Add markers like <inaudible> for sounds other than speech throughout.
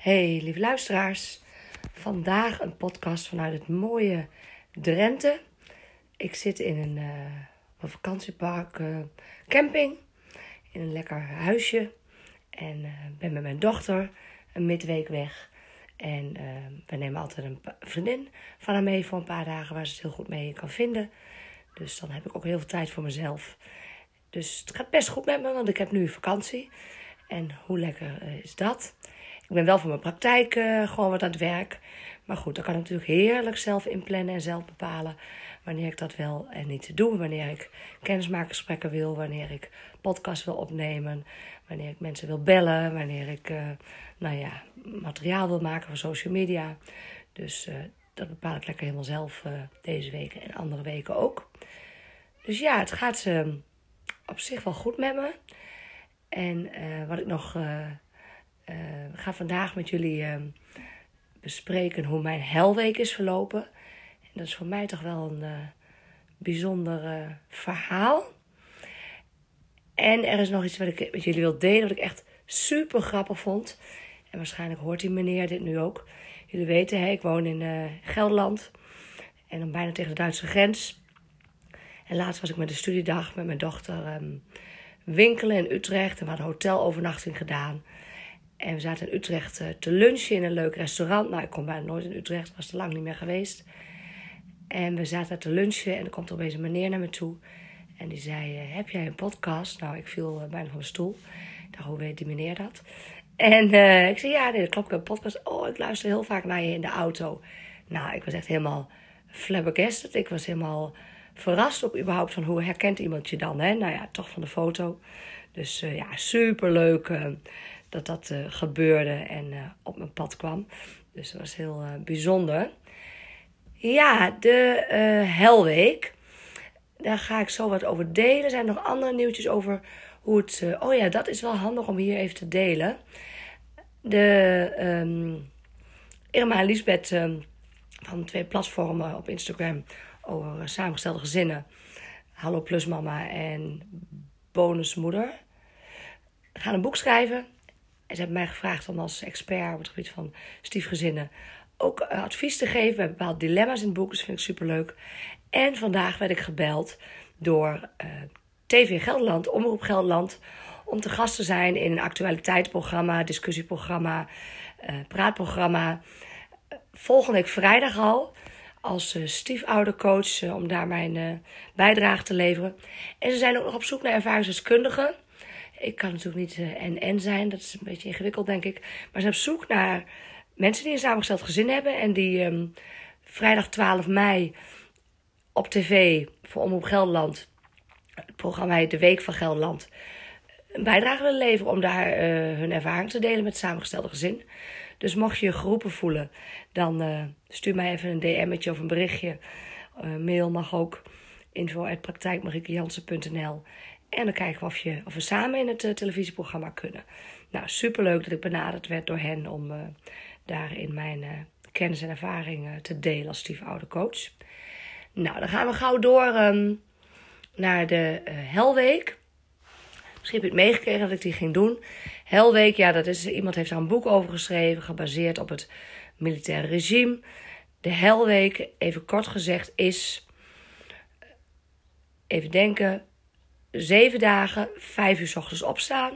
Hey, lieve luisteraars. Vandaag een podcast vanuit het mooie Drenthe. Ik zit in een, een vakantiepark uh, camping. In een lekker huisje. En uh, ben met mijn dochter een midweek weg. En we nemen altijd een vriendin van haar mee voor een paar dagen waar ze het heel goed mee kan vinden. Dus dan heb ik ook heel veel tijd voor mezelf. Dus het gaat best goed met me, want ik heb nu vakantie. En hoe lekker is dat? Ik ben wel voor mijn praktijk uh, gewoon wat aan het werk. Maar goed, dan kan ik natuurlijk heerlijk zelf inplannen en zelf bepalen wanneer ik dat wel en niet doe. Wanneer ik kennismakingsgesprekken wil, wanneer ik podcast wil opnemen, wanneer ik mensen wil bellen, wanneer ik uh, nou ja, materiaal wil maken voor social media. Dus uh, dat bepaal ik lekker helemaal zelf deze weken en andere weken ook. Dus ja, het gaat op zich wel goed met me. En wat ik nog uh, ga vandaag met jullie uh, bespreken hoe mijn helweek is verlopen. En dat is voor mij toch wel een uh, bijzonder verhaal. En er is nog iets wat ik met jullie wil delen, wat ik echt super grappig vond. En waarschijnlijk hoort die meneer dit nu ook. Jullie weten, hè, ik woon in Gelderland. En dan bijna tegen de Duitse grens. En laatst was ik met de studiedag met mijn dochter um, winkelen in Utrecht. En we hadden hotelovernachting gedaan. En we zaten in Utrecht eh, te lunchen in een leuk restaurant. Nou, ik kom bijna nooit in Utrecht, was er lang niet meer geweest. En we zaten te lunchen en er komt opeens een meneer naar me toe. En die zei, eh, heb jij een podcast? Nou, ik viel eh, bijna van mijn stoel. Ik dacht, hoe weet die meneer dat? En ik zei, ja, nee, klopt, ik heb een podcast. Oh, ik luister heel vaak naar je in de auto. Nou, ik was echt helemaal flabbergasted. Ik was helemaal verrast ook überhaupt van hoe herkent iemand je dan, hè? Nou ja, toch van de foto. Dus ja, superleuk dat dat uh, gebeurde en uh, op mijn pad kwam. Dus dat was heel uh, bijzonder. Ja, de Helweek. Daar ga ik zo wat over delen. Er zijn nog andere nieuwtjes over hoe het. oh ja, dat is wel handig om hier even te delen. De um, Irma en Lisbeth um, van twee platformen op Instagram over samengestelde gezinnen. Hallo Plus Mama en Bonusmoeder. Gaan een boek schrijven. En ze hebben mij gevraagd om als expert op het gebied van stiefgezinnen ook eh, advies te geven bij bepaalde dilemma's in het boek. Dus vind ik superleuk. En vandaag werd ik gebeld door uh, TV Gelderland, Omroep Gelderland, om te gast te zijn in een actualiteitsprogramma, discussieprogramma, uh, praatprogramma. Volgende week vrijdag al als stiefoudercoach om daar mijn bijdrage te leveren. En ze zijn ook nog op zoek naar ervaringsdeskundigen ik kan natuurlijk niet uh, en en zijn, dat is een beetje ingewikkeld, denk ik. Maar ze op zoek naar mensen die een samengesteld gezin hebben en die um, vrijdag 12 mei op tv voor Omroep Gelderland, het programma heet De Week van Gelderland, een bijdrage willen leveren om daar uh, hun ervaring te delen met het samengestelde gezin. Dus mocht je je geroepen voelen, dan uh, stuur mij even een DM'tje of een berichtje. mail mag ook info.praktijkmariekejansen.nl en dan kijken we of, je, of we samen in het uh, televisieprogramma kunnen. Nou, superleuk dat ik benaderd werd door hen om uh, daarin mijn uh, kennis en ervaring te delen als stiefoudercoach. Nou, dan gaan we gauw door um, naar de Helweek. Misschien heb je het meegekregen dat ik die ging doen. Helweek, ja, dat is, iemand heeft daar een boek over geschreven, gebaseerd op het militaire regime. De Helweek, even kort gezegd, is, even denken, zeven dagen, vijf uur s ochtends opstaan.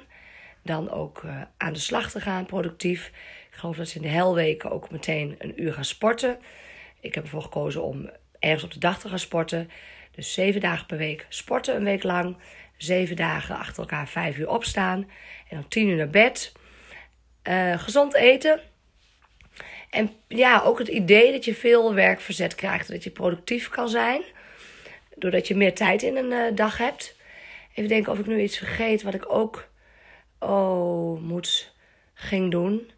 Dan ook uh, aan de slag te gaan, productief. Ik geloof dat ze in de helweken ook meteen een uur gaan sporten. Ik heb ervoor gekozen om ergens op de dag te gaan sporten. Dus zeven dagen per week sporten, een week lang. Zeven dagen achter elkaar vijf uur opstaan. En dan tien uur naar bed. Uh, gezond eten. En ja, ook het idee dat je veel werkverzet krijgt. Dat je productief kan zijn. Doordat je meer tijd in een uh, dag hebt. Even denken of ik nu iets vergeet wat ik ook oh, moet, ging doen.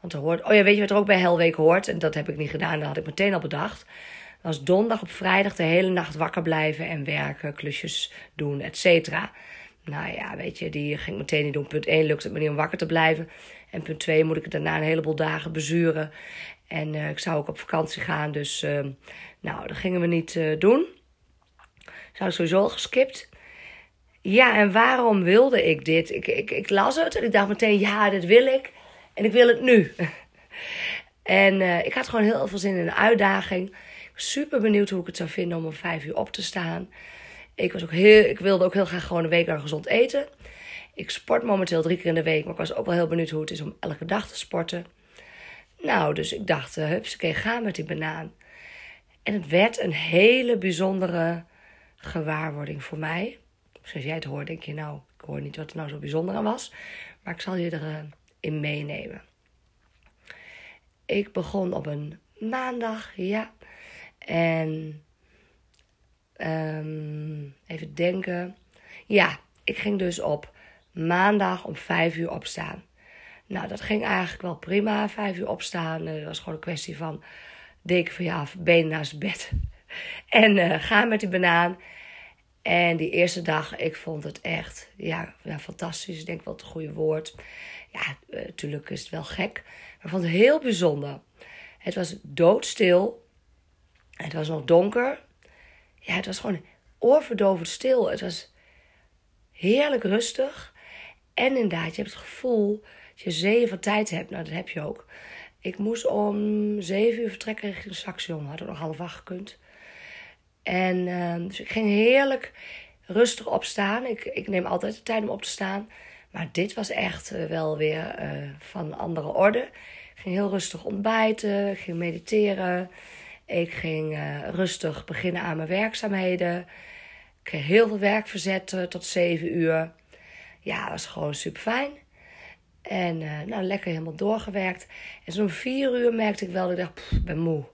Want er hoort, oh ja, weet je wat er ook bij Helweek hoort? En dat heb ik niet gedaan, dat had ik meteen al bedacht. Dat was donderdag op vrijdag de hele nacht wakker blijven en werken, klusjes doen, et cetera. Nou ja, weet je, die ging ik meteen niet doen. Punt 1 lukt het me niet om wakker te blijven. En punt 2 moet ik daarna een heleboel dagen bezuren. En uh, ik zou ook op vakantie gaan, dus uh, nou, dat gingen we niet uh, doen. Zou sowieso al geskipt. Ja, en waarom wilde ik dit? Ik, ik, ik las het en ik dacht meteen, ja, dit wil ik. En ik wil het nu. <laughs> En uh, ik had gewoon heel veel zin in een uitdaging. Super benieuwd hoe ik het zou vinden om om vijf uur op te staan. Ik, was ook heel, ik wilde ook heel graag gewoon een week lang gezond eten. Ik sport momenteel drie keer in de week, maar ik was ook wel heel benieuwd hoe het is om elke dag te sporten. Nou, dus ik dacht, uh, hupsakee, ga met die banaan. En het werd een hele bijzondere gewaarwording voor mij. Zoals jij het hoort, denk je, nou, ik hoor niet wat er nou zo bijzonder aan was. Maar ik zal je erin in meenemen. Ik begon op een maandag, ja. En um, even denken. Ja, ik ging dus op maandag om vijf uur opstaan. Nou, dat ging eigenlijk wel prima, vijf uur opstaan. Dat was gewoon een kwestie van deken van je af, benen naast bed. <laughs> En uh, gaan met die banaan. En die eerste dag, ik vond het echt ja, ja fantastisch. Ik denk wel het goede woord. Ja, natuurlijk eh, is het wel gek. Maar ik vond het heel bijzonder. Het was doodstil. Het was nog donker. Ja, het was gewoon oorverdovend stil. Het was heerlijk rustig. En inderdaad, je hebt het gevoel dat je zeven van tijd hebt. Nou, dat heb je ook. Ik moest om zeven uur vertrekken richting Saxion. Had ook nog half acht gekund. En uh, dus ik ging heerlijk rustig opstaan. Ik, ik neem altijd de tijd om op te staan. Maar dit was echt uh, wel weer uh, van andere orde. Ik ging heel rustig ontbijten, ik ging mediteren. Ik ging uh, rustig beginnen aan mijn werkzaamheden. Ik kreeg heel veel werk verzetten tot zeven uur. Ja, dat was gewoon super fijn. En nou, lekker helemaal doorgewerkt. En zo'n vier uur merkte ik wel dat ik dacht, ik ben moe.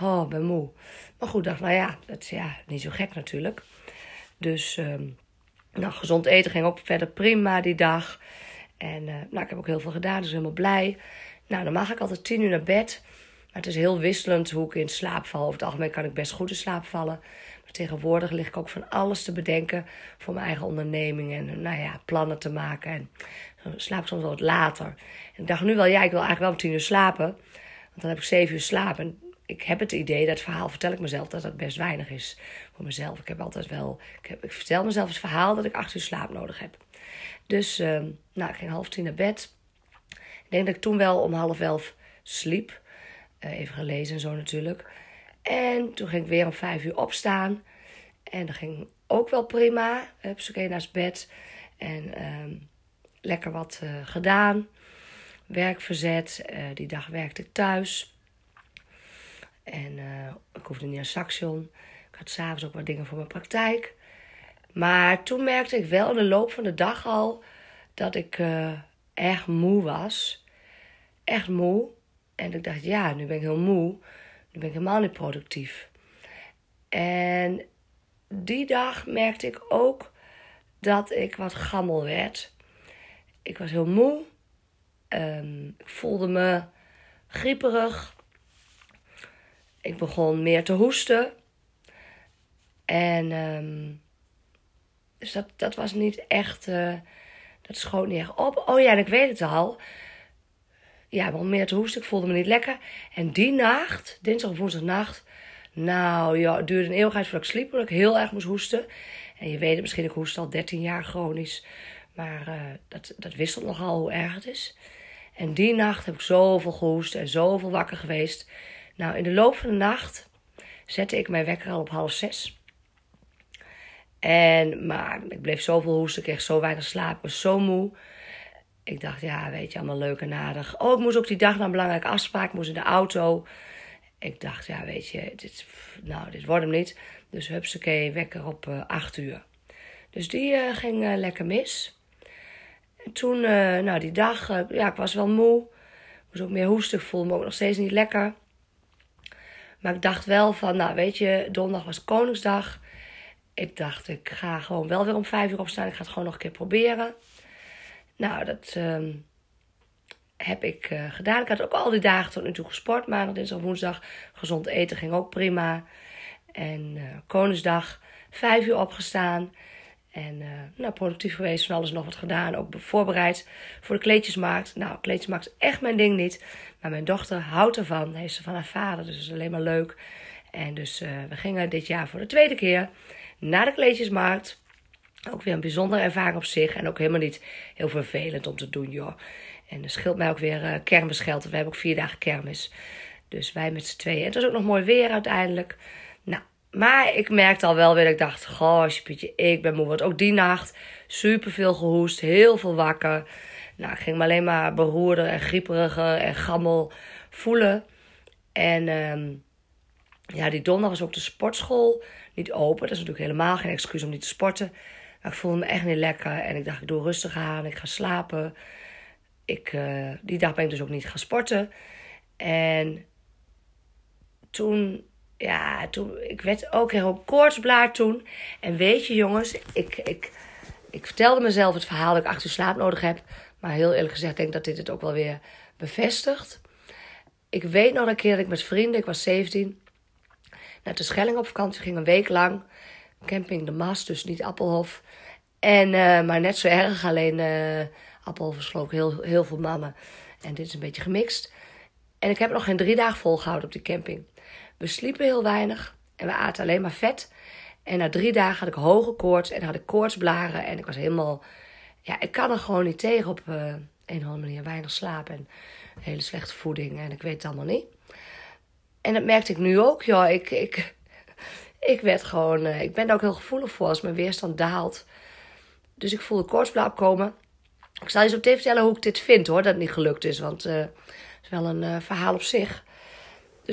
Oh, ben moe. Maar goed, dacht, nou ja, dat is ja, niet zo gek natuurlijk. Dus, um, nou, gezond eten ging ook verder prima die dag. En uh, nou, ik heb ook heel veel gedaan, dus helemaal blij. Nou, dan mag ik altijd tien uur naar bed. Maar het is heel wisselend hoe ik in slaap val. Over het algemeen kan ik best goed in slaap vallen. Maar tegenwoordig lig ik ook van alles te bedenken voor mijn eigen onderneming. En nou ja, plannen te maken. En dan slaap ik soms wel wat later. Ik dacht nu wel, ja, ik wil eigenlijk wel om tien uur slapen. Want dan heb ik zeven uur slaap. En ik heb het idee, dat verhaal vertel ik mezelf, dat dat best weinig is voor mezelf. Ik heb altijd wel, ik, heb, ik vertel mezelf het verhaal dat ik acht uur slaap nodig heb. Dus, uh, nou, ik ging half tien naar bed. Ik denk dat ik toen wel om half elf sliep. Uh, even gelezen en zo natuurlijk. En toen ging ik weer om vijf uur opstaan. En dat ging ook wel prima. Hupsakee naast bed. En uh, lekker wat uh, gedaan. Werk verzet. Uh, die dag werkte ik thuis. En ik hoefde niet naar Saxion. Ik had s'avonds ook wat dingen voor mijn praktijk. Maar toen merkte ik wel in de loop van de dag al dat ik erg moe was. Echt moe. En ik dacht, ja, nu ben ik heel moe. Nu ben ik helemaal niet productief. En die dag merkte ik ook dat ik wat gammel werd. Ik was heel moe. Um, ik voelde me grieperig. Ik begon meer te hoesten. En um, dus dat, dat was niet echt. Uh, dat schoot niet echt op. Oh ja, en ik weet het al ja, wel meer te hoesten. Ik voelde me niet lekker. En die nacht, dinsdag of woensdagnacht, nou ja, het duurde een eeuwigheid voordat ik sliep, omdat ik heel erg moest hoesten. En je weet het misschien, ik hoest al 13 jaar chronisch. Maar uh, dat, dat wisselt nogal hoe erg het is. En die nacht heb ik zoveel gehoest en zoveel wakker geweest. Nou, in de loop van de nacht zette ik mijn wekker al op half zes. En, maar ik bleef zoveel hoesten, ik kreeg zo weinig slaap, ik was zo moe ik dacht, ja, weet je, allemaal leuk en aardig. Oh, ik moest ook die dag naar een belangrijke afspraak. Ik moest in de auto. Ik dacht, ja, weet je, dit, nou, dit wordt hem niet. Dus hupsakee, wekker op uh, acht uur. Dus die uh, ging uh, lekker mis. En toen, nou, die dag, ja, ik was wel moe. Ik moest ook meer hoesten. Ik voelde me ook nog steeds niet lekker. Maar ik dacht wel van, nou, weet je, donderdag was Koningsdag. Ik dacht, ik ga gewoon wel weer om vijf uur opstaan. Ik ga het gewoon nog een keer proberen. Nou, dat uh, heb ik uh, gedaan. Ik had ook al die dagen tot nu toe gesport. Maandag, dinsdag, woensdag. Gezond eten ging ook prima. En uh, Koningsdag, vijf uur opgestaan. En uh, nou, productief geweest, van alles nog wat gedaan. Ook voorbereid voor de kleedjesmarkt. Nou, kleedjesmarkt is echt mijn ding niet. Maar mijn dochter houdt ervan. Heeft ze van haar vader, dus dat is alleen maar leuk. En dus uh, we gingen dit jaar voor de tweede keer naar de kleedjesmarkt. Ook weer een bijzondere ervaring op zich. En ook helemaal niet heel vervelend om te doen, joh. En er scheelt mij ook weer uh, kermisgeld. We hebben ook vier dagen kermis. Dus wij met z'n tweeën. En het was ook nog mooi weer uiteindelijk. Maar ik merkte al wel weer dat ik dacht... Goh, Pietje, ik ben moe. Want ook die nacht super veel gehoest. Heel veel wakker. Nou, ik ging me alleen maar beroerder en grieperiger en gammel voelen. En ehm, ja, die donderdag was ook de sportschool niet open. Dat is natuurlijk helemaal geen excuus om niet te sporten. Maar ik voelde me echt niet lekker. En ik dacht, ik doe rustig aan. Ik ga slapen. Ik, uh, die dag ben ik dus ook niet gaan sporten. En toen, ja, toen, ik werd ook heel koortsblaar toen. En weet je jongens, ik, ik, ik vertelde mezelf het verhaal dat ik acht uur slaap nodig heb. Maar heel eerlijk gezegd denk dat dit het ook wel weer bevestigt. Ik weet nog een keer dat ik met vrienden, ik was 17, naar de Schelling op vakantie ging, een week lang. Camping de Mas, dus niet Appelhof. En, uh, maar net zo erg, alleen uh, Appelhof is heel, heel veel mannen. En dit is een beetje gemixt. En ik heb nog geen drie dagen volgehouden op die camping. We sliepen heel weinig en we aten alleen maar vet. En na drie dagen had ik hoge koorts en had ik koortsblaren. En ik was helemaal... Ja, ik kan er gewoon niet tegen op uh, een of andere manier. Weinig slaap en hele slechte voeding en ik weet het allemaal niet. En dat merkte ik nu ook, joh. Ik, ik, ik werd gewoon... Uh, ik ben daar ook heel gevoelig voor als mijn weerstand daalt. Dus ik voelde koortsblaar opkomen. Ik zal je zo meteen vertellen hoe ik dit vind, hoor. Dat het niet gelukt is, want uh, is wel een verhaal op zich.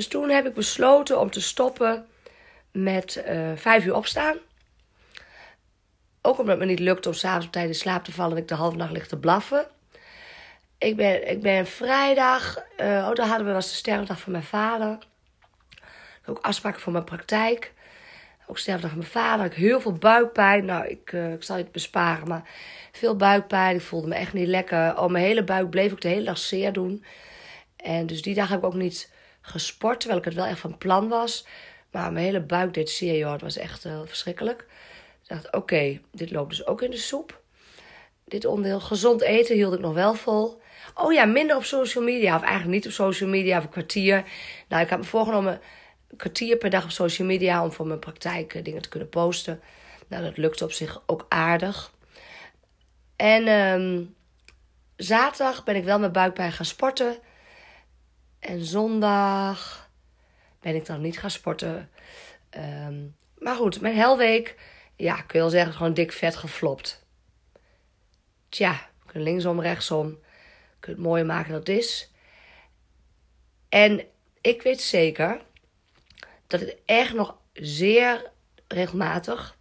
Dus toen heb ik besloten om te stoppen met vijf uur opstaan. Ook omdat het me niet lukte om s'avonds op tijd in slaap te vallen en ik de halve nacht lig te blaffen. Ik ben, ik ben vrijdag, uh, oh, daar hadden we, was de sterfdag van mijn vader. Ook afspraken voor mijn praktijk. Ook sterfdag van mijn vader. Ik heel veel buikpijn. Nou, ik, uh, ik zal het besparen, maar veel buikpijn. Ik voelde me echt niet lekker. Oh, mijn hele buik bleef ook de hele dag zeer doen. En dus die dag heb ik ook niet gesport, terwijl ik het wel echt van plan was. Maar mijn hele buik deed zeer, joh. Het was echt uh, verschrikkelijk. Ik dacht, oké, dit loopt dus ook in de soep. Dit onderdeel gezond eten hield ik nog wel vol. Oh ja, minder op social media. Of eigenlijk niet op social media, of een kwartier. Nou, ik had me voorgenomen een kwartier per dag op social media om voor mijn praktijk eh, dingen te kunnen posten. Nou, dat lukte op zich ook aardig. En um, zaterdag ben ik wel met buikpijn gaan sporten. En zondag ben ik dan niet gaan sporten. Um, maar goed, mijn helweek, ja, ik wil zeggen, gewoon dik vet geflopt. Tja, linksom, rechtsom kunt mooier maken dan het is. En ik weet zeker dat het echt nog zeer regelmatig,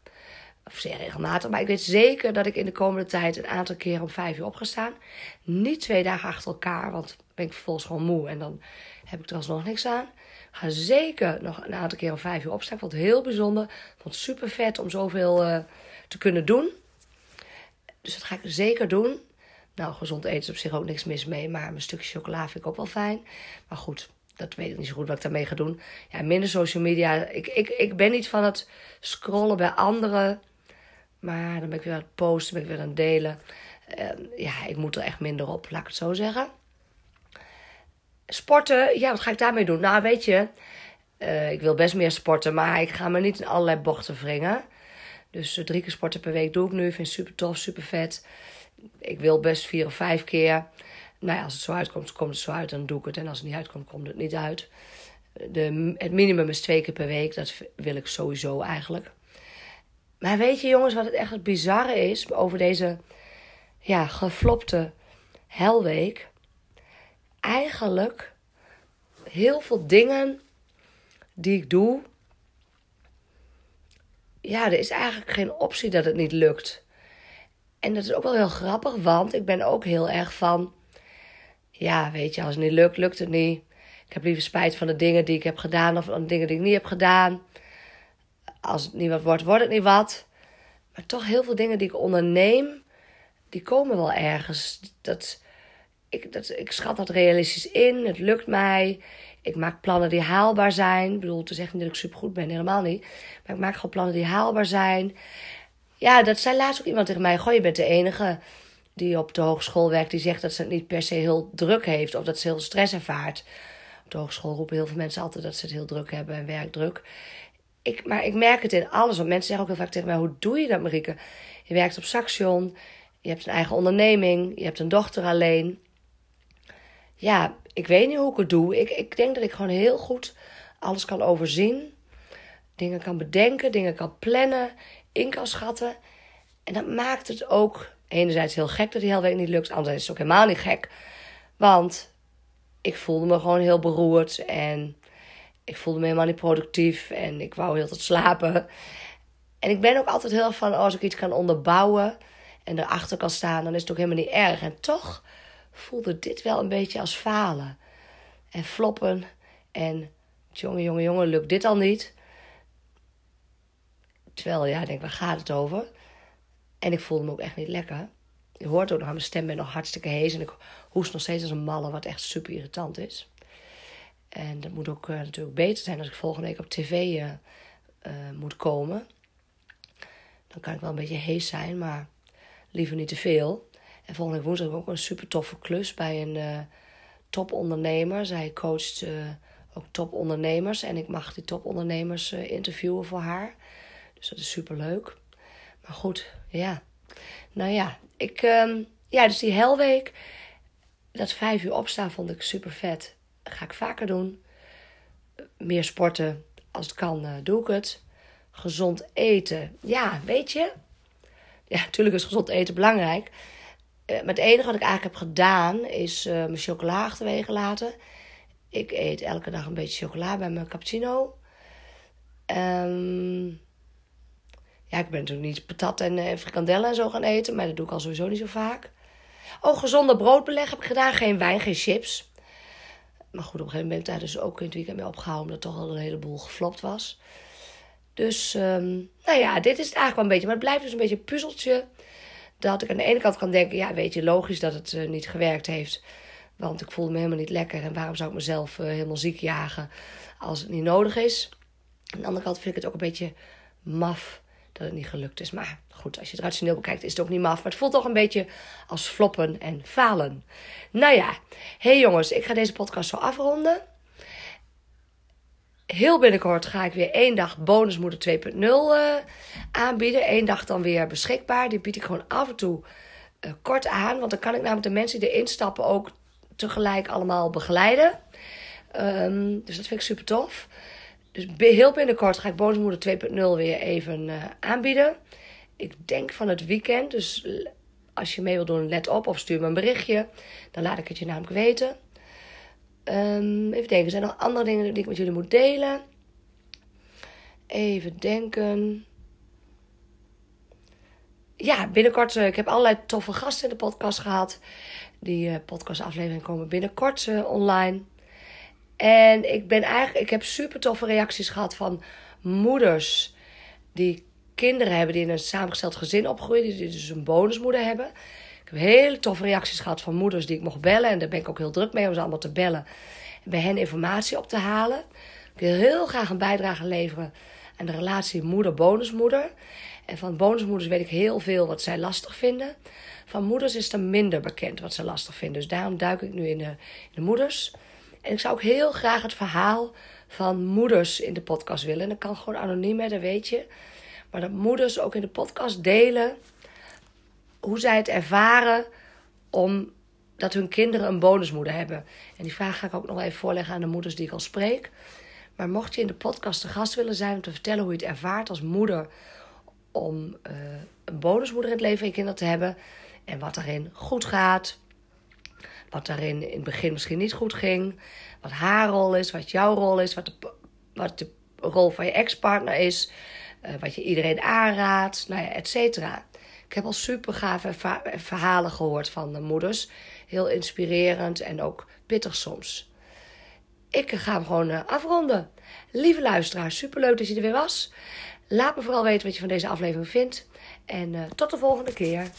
of zeer regelmatig, maar ik weet zeker dat ik in de komende tijd een aantal keer om vijf uur op ga staan. Niet twee dagen achter elkaar, want dan ben ik vervolgens gewoon moe en dan heb ik er alsnog niks aan. Ga zeker nog een aantal keer om vijf uur opstaan. Ik vond het heel bijzonder. Ik vond het super vet om zoveel uh, te kunnen doen. Dus dat ga ik zeker doen. Nou, gezond eten is op zich ook niks mis mee. Maar een stukje chocola vind ik ook wel fijn. Maar goed, dat weet ik niet zo goed wat ik daarmee ga doen. Ja, minder social media. Ik, ik, ik ben niet van het scrollen bij anderen. Maar dan ben ik weer aan het posten, ben ik weer aan het delen. Uh, ja, ik moet er echt minder op, laat ik het zo zeggen. Sporten, ja, wat ga ik daarmee doen? Nou, weet je, uh, ik wil best meer sporten, maar ik ga me niet in allerlei bochten wringen. Dus uh, drie keer sporten per week doe ik nu. Vind het super tof, super vet ik wil best vier of vijf keer. Nou ja, als het zo uitkomt, komt het zo uit, dan doe ik het. En als het niet uitkomt, komt het niet uit. De, het minimum is twee keer per week. Dat wil ik sowieso eigenlijk. Maar weet je jongens, wat het echt het bizarre is over deze ja, geflopte helweek? Eigenlijk heel veel dingen die ik doe. Ja, er is eigenlijk geen optie dat het niet lukt. En dat is ook wel heel grappig, want ik ben ook heel erg van... Ja, weet je, als het niet lukt, lukt het niet. Ik heb liever spijt van de dingen die ik heb gedaan of van de dingen die ik niet heb gedaan. Als het niet wat wordt, wordt het niet wat. Maar toch heel veel dingen die ik onderneem, die komen wel ergens. Dat, ik, dat, ik schat dat realistisch in, het lukt mij. Ik maak plannen die haalbaar zijn. Ik bedoel, te zeggen dat ik supergoed ben, helemaal niet. Maar ik maak gewoon plannen die haalbaar zijn. Ja, dat zei laatst ook iemand tegen mij. Goh, je bent de enige die op de hogeschool werkt die zegt dat ze het niet per se heel druk heeft of dat ze heel stress ervaart. Op de hogeschool roepen heel veel mensen altijd dat ze het heel druk hebben en werkdruk. Maar ik merk het in alles. Want mensen zeggen ook heel vaak tegen mij: hoe doe je dat, Marieke? Je werkt op Saxion, je hebt een eigen onderneming, je hebt een dochter alleen. ja, ik weet niet hoe ik het doe. Ik, ik denk dat ik gewoon heel goed alles kan overzien. Dingen kan bedenken, dingen kan plannen, in kan schatten. En dat maakt het ook enerzijds heel gek dat die hele week niet lukt. Anderzijds is het ook helemaal niet gek. Want ik voelde me gewoon heel beroerd. En ik voelde me helemaal niet productief. En ik wou heel tot slapen. En ik ben ook altijd heel van, als ik iets kan onderbouwen en erachter kan staan, dan is het ook helemaal niet erg. En toch voelde dit wel een beetje als falen. En floppen. En jongen, jongen, jongen, lukt dit al niet? Terwijl, ja, ik denk, waar gaat het over? En ik voelde me ook echt niet lekker. Je hoort ook nog aan mijn stem, ben nog hartstikke hees. En ik hoest nog steeds als een malle, wat echt super irritant is. En dat moet ook uh, natuurlijk beter zijn als ik volgende week op tv uh, uh, moet komen. Dan kan ik wel een beetje hees zijn, maar liever niet te veel. En volgende week woensdag heb ik ook een super toffe klus bij een topondernemer. Zij coacht ook topondernemers. En ik mag die topondernemers interviewen voor haar. Dus dat is super leuk. Maar goed, ja. Nou ja, ik, um, ja, dus die helweek, dat vijf uur opstaan vond ik super vet. Ga ik vaker doen. Meer sporten, als het kan, uh, doe ik het. Gezond eten, ja, weet je. Ja, natuurlijk is gezond eten belangrijk. Uh, maar het enige wat ik eigenlijk heb gedaan, is uh, mijn chocola achterwege laten. Ik eet elke dag een beetje chocola bij mijn cappuccino. Um, ja, ik ben natuurlijk niet patat en uh, frikandellen en zo gaan eten. Maar dat doe ik al sowieso niet zo vaak. Oh, gezonde broodbeleg heb ik gedaan. Geen wijn, geen chips. Maar goed, op een gegeven moment daar dus ook in het weekend mee opgehouden. Omdat toch al een heleboel geflopt was. Dus, um, nou ja, dit is het eigenlijk wel een beetje. Maar het blijft dus een beetje een puzzeltje. Dat ik aan de ene kant kan denken, ja, weet je, logisch dat het uh, niet gewerkt heeft. Want ik voelde me helemaal niet lekker. En waarom zou ik mezelf uh, helemaal ziek jagen als het niet nodig is? Aan de andere kant vind ik het ook een beetje maf dat het niet gelukt is. Maar goed, als je het rationeel bekijkt, is het ook niet maf. Maar het voelt toch een beetje als floppen en falen. Nou ja, hey jongens, ik ga deze podcast zo afronden. Heel binnenkort ga ik weer één dag bonusmoeder 2.0 uh, aanbieden. Eén dag dan weer beschikbaar. Die bied ik gewoon af en toe uh, kort aan. Want dan kan ik namelijk de mensen die erin stappen ook tegelijk allemaal begeleiden. Um, dus dat vind ik super tof. Dus heel binnenkort ga ik Bonusmoeder 2.0 weer even uh, aanbieden. Ik denk van het weekend. Dus als je mee wilt doen, let op of stuur me een berichtje. Dan laat ik het je namelijk weten. Um, even denken, zijn er nog andere dingen die ik met jullie moet delen? Even denken. Ja, binnenkort. Uh, ik heb allerlei toffe gasten in de podcast gehad. Die uh, podcastafleveringen komen binnenkort online. En ik ben eigenlijk, ik heb super toffe reacties gehad van moeders die kinderen hebben die in een samengesteld gezin opgroeien, die dus een bonusmoeder hebben. Ik heb hele toffe reacties gehad van moeders die ik mocht bellen. En daar ben ik ook heel druk mee om ze allemaal te bellen. En bij hen informatie op te halen. Ik wil heel graag een bijdrage leveren aan de relatie moeder-bonusmoeder. En van bonusmoeders weet ik heel veel wat zij lastig vinden. Van moeders is er minder bekend wat ze lastig vinden. Dus daarom duik ik nu in in de moeders. En ik zou ook heel graag het verhaal van moeders in de podcast willen. En dat kan gewoon anoniem, hè, dat weet je. Maar dat moeders ook in de podcast delen hoe zij het ervaren om dat hun kinderen een bonusmoeder hebben. En die vraag ga ik ook nog even voorleggen aan de moeders die ik al spreek. Maar mocht je in de podcast te gast willen zijn om te vertellen hoe je het ervaart als moeder om uh, een bonusmoeder in het leven van je kinderen te hebben en wat daarin goed gaat, wat daarin in het begin misschien niet goed ging. Wat haar rol is, wat jouw rol is, wat de, wat de rol van je ex-partner is. Uh, wat je iedereen aanraadt, nou ja, et cetera. Ik heb al super gave verhalen gehoord van de moeders. Heel inspirerend en ook pittig soms. Ik ga hem gewoon uh, afronden. Lieve luisteraar, super leuk dat je er weer was. Laat me vooral weten wat je van deze aflevering vindt. En uh, tot de volgende keer.